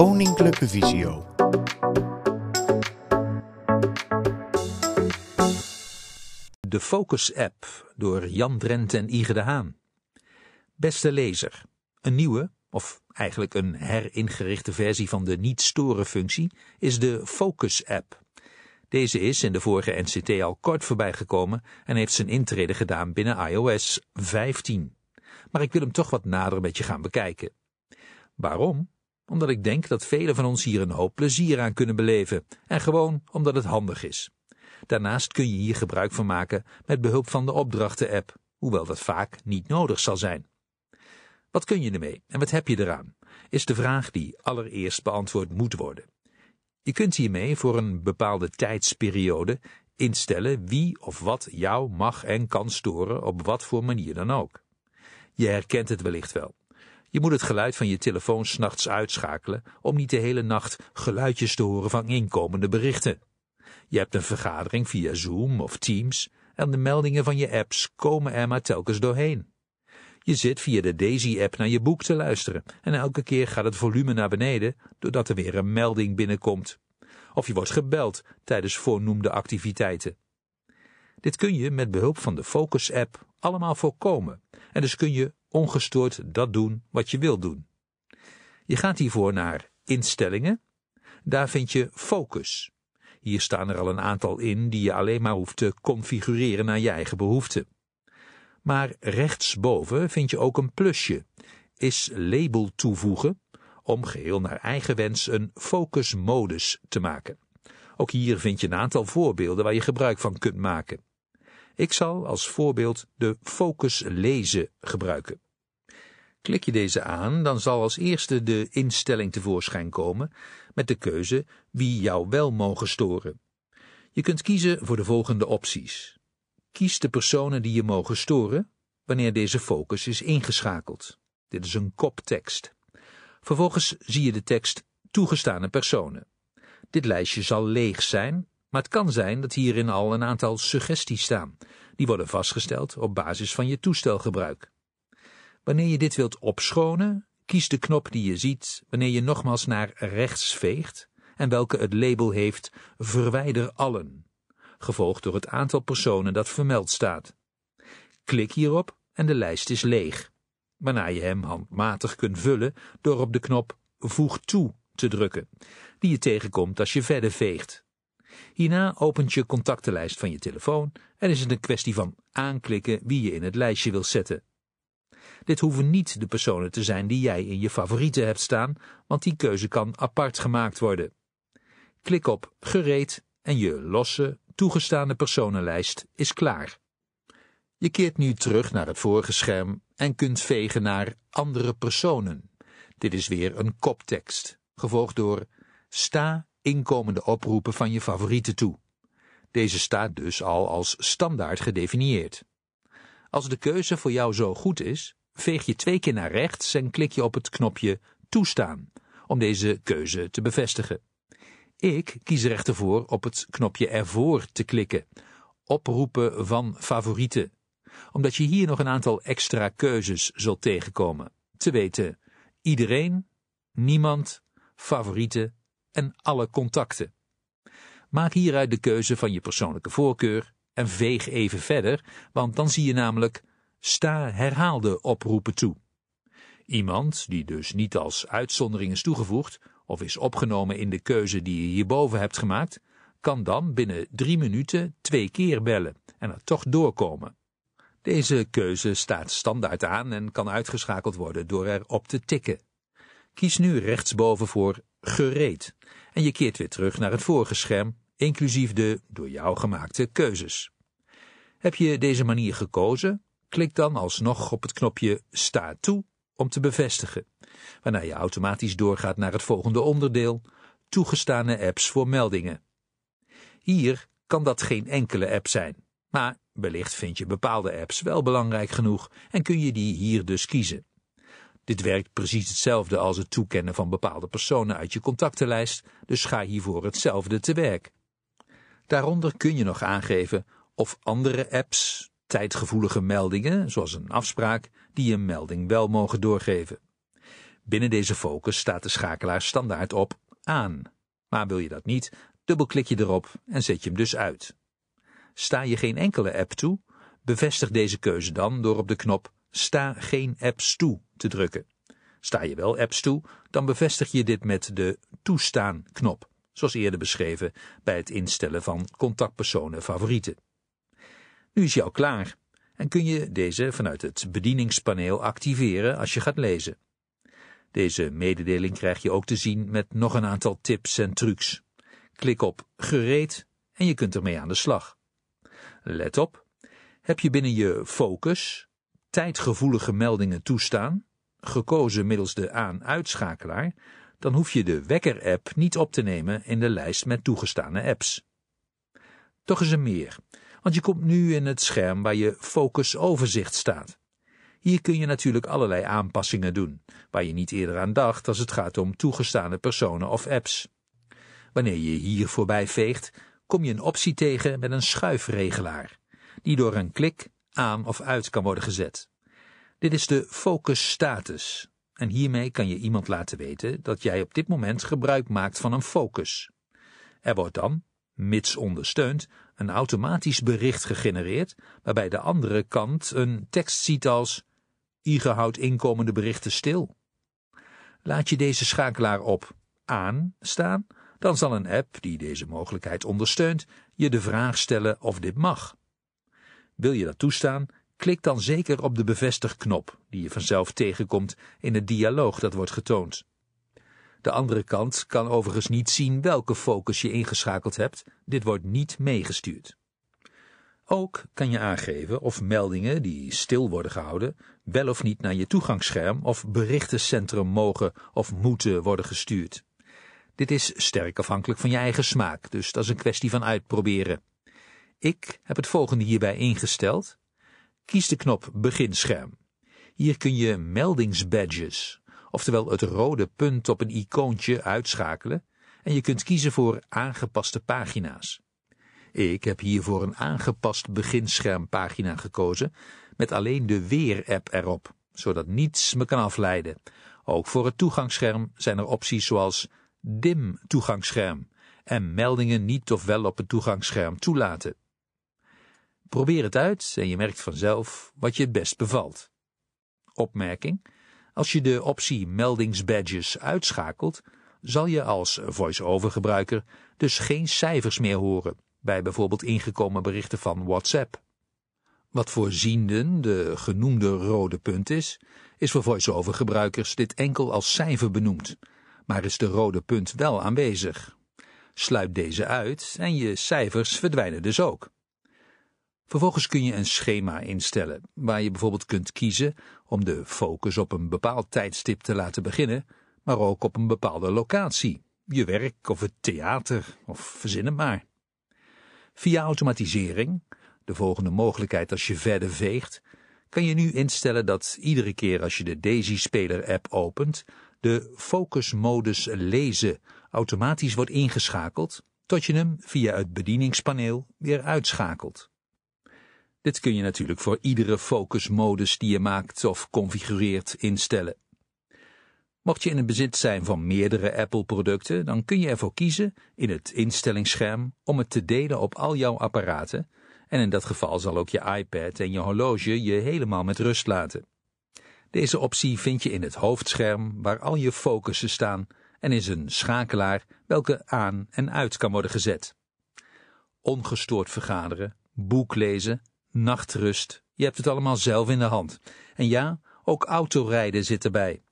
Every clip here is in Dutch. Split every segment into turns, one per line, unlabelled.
Koninklijke Visio.
De Focus-app door Jan Drent en Ige de Haan. Beste lezer, een nieuwe, of eigenlijk een heringerichte versie van de niet-storen-functie, is de Focus-app. Deze is in de vorige NCT al kort voorbij gekomen en heeft zijn intrede gedaan binnen iOS 15. Maar ik wil hem toch wat nader met je gaan bekijken. Waarom? Omdat ik denk dat velen van ons hier een hoop plezier aan kunnen beleven en gewoon omdat het handig is. Daarnaast kun je hier gebruik van maken met behulp van de opdrachten-app, hoewel dat vaak niet nodig zal zijn. Wat kun je ermee en wat heb je eraan, is de vraag die allereerst beantwoord moet worden. Je kunt hiermee voor een bepaalde tijdsperiode instellen wie of wat jou mag en kan storen op wat voor manier dan ook. Je herkent het wellicht wel. Je moet het geluid van je telefoon s'nachts uitschakelen om niet de hele nacht geluidjes te horen van inkomende berichten. Je hebt een vergadering via Zoom of Teams en de meldingen van je apps komen er maar telkens doorheen. Je zit via de Daisy-app naar je boek te luisteren en elke keer gaat het volume naar beneden doordat er weer een melding binnenkomt. Of je wordt gebeld tijdens voornoemde activiteiten. Dit kun je met behulp van de Focus-app allemaal voorkomen en dus kun je ongestoord dat doen wat je wilt doen. Je gaat hiervoor naar Instellingen. Daar vind je Focus. Hier staan er al een aantal in die je alleen maar hoeft te configureren naar je eigen behoeften. Maar rechtsboven vind je ook een plusje. Is label toevoegen om geheel naar eigen wens een focusmodus te maken. Ook hier vind je een aantal voorbeelden waar je gebruik van kunt maken. Ik zal als voorbeeld de focus lezen gebruiken. Klik je deze aan, dan zal als eerste de instelling tevoorschijn komen met de keuze wie jou wel mogen storen. Je kunt kiezen voor de volgende opties. Kies de personen die je mogen storen wanneer deze focus is ingeschakeld. Dit is een koptekst. Vervolgens zie je de tekst toegestane personen. Dit lijstje zal leeg zijn, maar het kan zijn dat hierin al een aantal suggesties staan. Die worden vastgesteld op basis van je toestelgebruik. Wanneer je dit wilt opschonen, kies de knop die je ziet wanneer je nogmaals naar rechts veegt en welke het label heeft Verwijder allen, gevolgd door het aantal personen dat vermeld staat. Klik hierop en de lijst is leeg, waarna je hem handmatig kunt vullen door op de knop Voeg toe te drukken, die je tegenkomt als je verder veegt. Hierna opent je contactenlijst van je telefoon en is het een kwestie van aanklikken wie je in het lijstje wil zetten. Dit hoeven niet de personen te zijn die jij in je favorieten hebt staan, want die keuze kan apart gemaakt worden. Klik op Gereed en je losse, toegestaande personenlijst is klaar. Je keert nu terug naar het vorige scherm en kunt vegen naar Andere personen. Dit is weer een koptekst, gevolgd door Sta inkomende oproepen van je favorieten toe. Deze staat dus al als standaard gedefinieerd. Als de keuze voor jou zo goed is, veeg je twee keer naar rechts en klik je op het knopje Toestaan om deze keuze te bevestigen. Ik kies er echter op het knopje ervoor te klikken, oproepen van favorieten, omdat je hier nog een aantal extra keuzes zult tegenkomen, te weten iedereen, niemand, favorieten en alle contacten. Maak hieruit de keuze van je persoonlijke voorkeur en veeg even verder, want dan zie je namelijk sta herhaalde oproepen toe. Iemand, die dus niet als uitzondering is toegevoegd of is opgenomen in de keuze die je hierboven hebt gemaakt, kan dan binnen drie minuten twee keer bellen en er toch doorkomen. Deze keuze staat standaard aan en kan uitgeschakeld worden door erop te tikken. Kies nu rechtsboven voor gereed en je keert weer terug naar het vorige scherm, inclusief de door jou gemaakte keuzes. Heb je deze manier gekozen, Klik dan alsnog op het knopje Sta toe om te bevestigen, waarna je automatisch doorgaat naar het volgende onderdeel, toegestane apps voor meldingen. Hier kan dat geen enkele app zijn, maar wellicht vind je bepaalde apps wel belangrijk genoeg en kun je die hier dus kiezen. Dit werkt precies hetzelfde als het toekennen van bepaalde personen uit je contactenlijst, dus ga hiervoor hetzelfde te werk. Daaronder kun je nog aangeven of andere apps, tijdgevoelige meldingen, zoals een afspraak, die een melding wel mogen doorgeven. Binnen deze focus staat de schakelaar standaard op aan. Maar wil je dat niet, dubbelklik je erop en zet je hem dus uit. Sta je geen enkele app toe, bevestig deze keuze dan door op de knop Sta geen apps toe te drukken. Sta je wel apps toe, dan bevestig je dit met de Toestaan knop, zoals eerder beschreven bij het instellen van contactpersonen favorieten. Nu is al klaar en kun je deze vanuit het bedieningspaneel activeren als je gaat lezen. Deze mededeling krijg je ook te zien met nog een aantal tips en trucs. Klik op Gereed en je kunt ermee aan de slag. Let op, heb je binnen je focus tijdgevoelige meldingen toestaan, gekozen middels de aan-uitschakelaar, dan hoef je de wekker-app niet op te nemen in de lijst met toegestane apps. Toch is er meer, want je komt nu in het scherm waar je focus overzicht staat. Hier kun je natuurlijk allerlei aanpassingen doen, waar je niet eerder aan dacht als het gaat om toegestane personen of apps. Wanneer je hier voorbij veegt, kom je een optie tegen met een schuifregelaar, die door een klik aan of uit kan worden gezet. Dit is de focus status, en hiermee kan je iemand laten weten dat jij op dit moment gebruik maakt van een focus. Er wordt dan, mits ondersteund, een automatisch bericht gegenereerd, waarbij de andere kant een tekst ziet als Ige houdt inkomende berichten stil. Laat je deze schakelaar op aan staan, dan zal een app die deze mogelijkheid ondersteunt je de vraag stellen of dit mag. Wil je dat toestaan, klik dan zeker op de bevestigknop die je vanzelf tegenkomt in het dialoog dat wordt getoond. De andere kant kan overigens niet zien welke focus je ingeschakeld hebt, dit wordt niet meegestuurd. Ook kan je aangeven of meldingen die stil worden gehouden wel of niet naar je toegangsscherm of berichtencentrum mogen of moeten worden gestuurd. Dit is sterk afhankelijk van je eigen smaak, dus dat is een kwestie van uitproberen. Ik heb het volgende hierbij ingesteld. Kies de knop Beginscherm. Hier kun je meldingsbadges, oftewel het rode punt op een icoontje, uitschakelen en je kunt kiezen voor aangepaste pagina's. Ik heb hiervoor een aangepast beginschermpagina gekozen met alleen de Weer-app erop, zodat niets me kan afleiden. Ook voor het toegangsscherm zijn er opties zoals dim toegangsscherm en meldingen niet of wel op het toegangsscherm toelaten. Probeer het uit en je merkt vanzelf wat je het best bevalt. Opmerking. Als je de optie meldingsbadges uitschakelt, zal je als voice-over gebruiker dus geen cijfers meer horen bij bijvoorbeeld ingekomen berichten van WhatsApp. Wat voor zienden de genoemde rode punt is, is voor voice-over gebruikers dit enkel als cijfer benoemd, maar is de rode punt wel aanwezig. Sluit deze uit en je cijfers verdwijnen dus ook. Vervolgens kun je een schema instellen, waar je bijvoorbeeld kunt kiezen om de focus op een bepaald tijdstip te laten beginnen, maar ook op een bepaalde locatie, je werk of het theater, of verzin het maar. Via automatisering, de volgende mogelijkheid als je verder veegt, kan je nu instellen dat iedere keer als je de Daisy Speler app opent, de focusmodus lezen automatisch wordt ingeschakeld, tot je hem via het bedieningspaneel weer uitschakelt. Dit kun je natuurlijk voor iedere focusmodus die je maakt of configureert instellen. Mocht je in het bezit zijn van meerdere Apple-producten, dan kun je ervoor kiezen in het instellingsscherm om het te delen op al jouw apparaten en in dat geval zal ook je iPad en je horloge je helemaal met rust laten. Deze optie vind je in het hoofdscherm waar al je focussen staan en is een schakelaar welke aan en uit kan worden gezet. Ongestoord vergaderen, boek lezen, nachtrust, je hebt het allemaal zelf in de hand. En ja, ook autorijden zit erbij.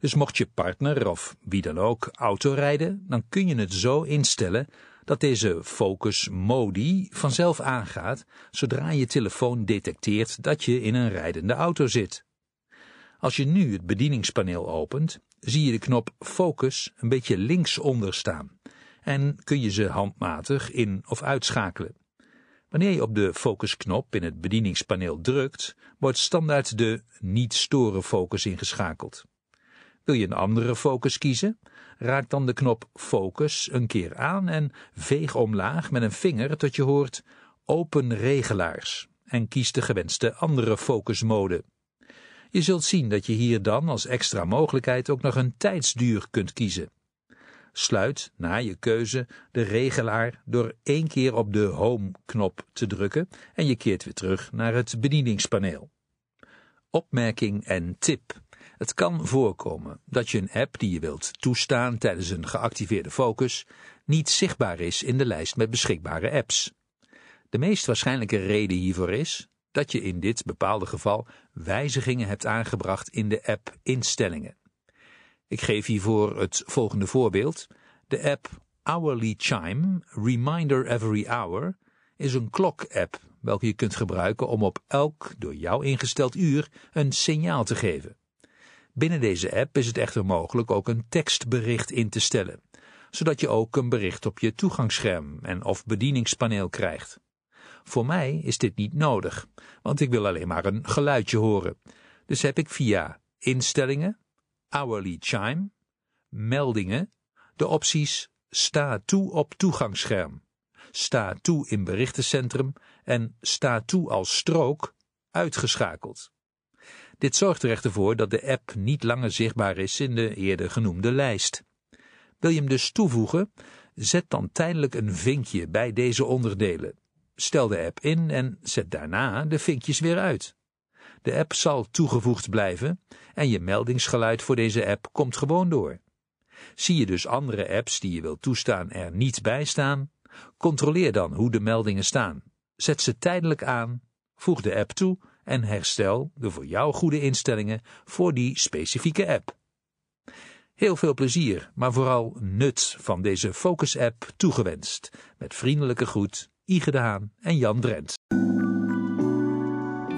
Dus mocht je partner of wie dan ook autorijden, dan kun je het zo instellen dat deze focus modi vanzelf aangaat zodra je telefoon detecteert dat je in een rijdende auto zit. Als je nu het bedieningspaneel opent, zie je de knop focus een beetje linksonder staan en kun je ze handmatig in of uitschakelen. Wanneer je op de focusknop in het bedieningspaneel drukt, wordt standaard de niet storen focus ingeschakeld. Wil je een andere focus kiezen? Raak dan de knop Focus een keer aan en veeg omlaag met een vinger tot je hoort Open regelaars en kies de gewenste andere focusmode. Je zult zien dat je hier dan als extra mogelijkheid ook nog een tijdsduur kunt kiezen. Sluit na je keuze de regelaar door één keer op de Home-knop te drukken en je keert weer terug naar het bedieningspaneel. Opmerking en tip. Het kan voorkomen dat je een app die je wilt toestaan tijdens een geactiveerde focus niet zichtbaar is in de lijst met beschikbare apps. De meest waarschijnlijke reden hiervoor is dat je in dit bepaalde geval wijzigingen hebt aangebracht in de app instellingen. Ik geef hiervoor het volgende voorbeeld. De app Hourly Chime Reminder Every Hour is een klok-app welke je kunt gebruiken om op elk door jou ingesteld uur een signaal te geven. Binnen deze app is het echter mogelijk ook een tekstbericht in te stellen, zodat je ook een bericht op je toegangsscherm en of bedieningspaneel krijgt. Voor mij is dit niet nodig, want ik wil alleen maar een geluidje horen. Dus heb ik via instellingen, hourly chime, meldingen, de opties sta toe op toegangsscherm, sta toe in berichtencentrum en sta toe als strook uitgeschakeld. Dit zorgt er echter voor dat de app niet langer zichtbaar is in de eerder genoemde lijst. Wil je hem dus toevoegen, zet dan tijdelijk een vinkje bij deze onderdelen. Stel de app in en zet daarna de vinkjes weer uit. De app zal toegevoegd blijven en je meldingsgeluid voor deze app komt gewoon door. Zie je dus andere apps die je wilt toestaan er niet bij staan? Controleer dan hoe de meldingen staan. Zet ze tijdelijk aan, voeg de app toe en herstel de voor jou goede instellingen voor die specifieke app. Heel veel plezier, maar vooral nut van deze Focus-app toegewenst. Met vriendelijke groet, Ige de Haan en Jan Drent.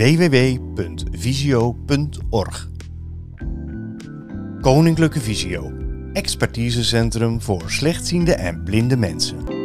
www.visio.org. Koninklijke Visio, expertisecentrum voor slechtziende en blinde mensen.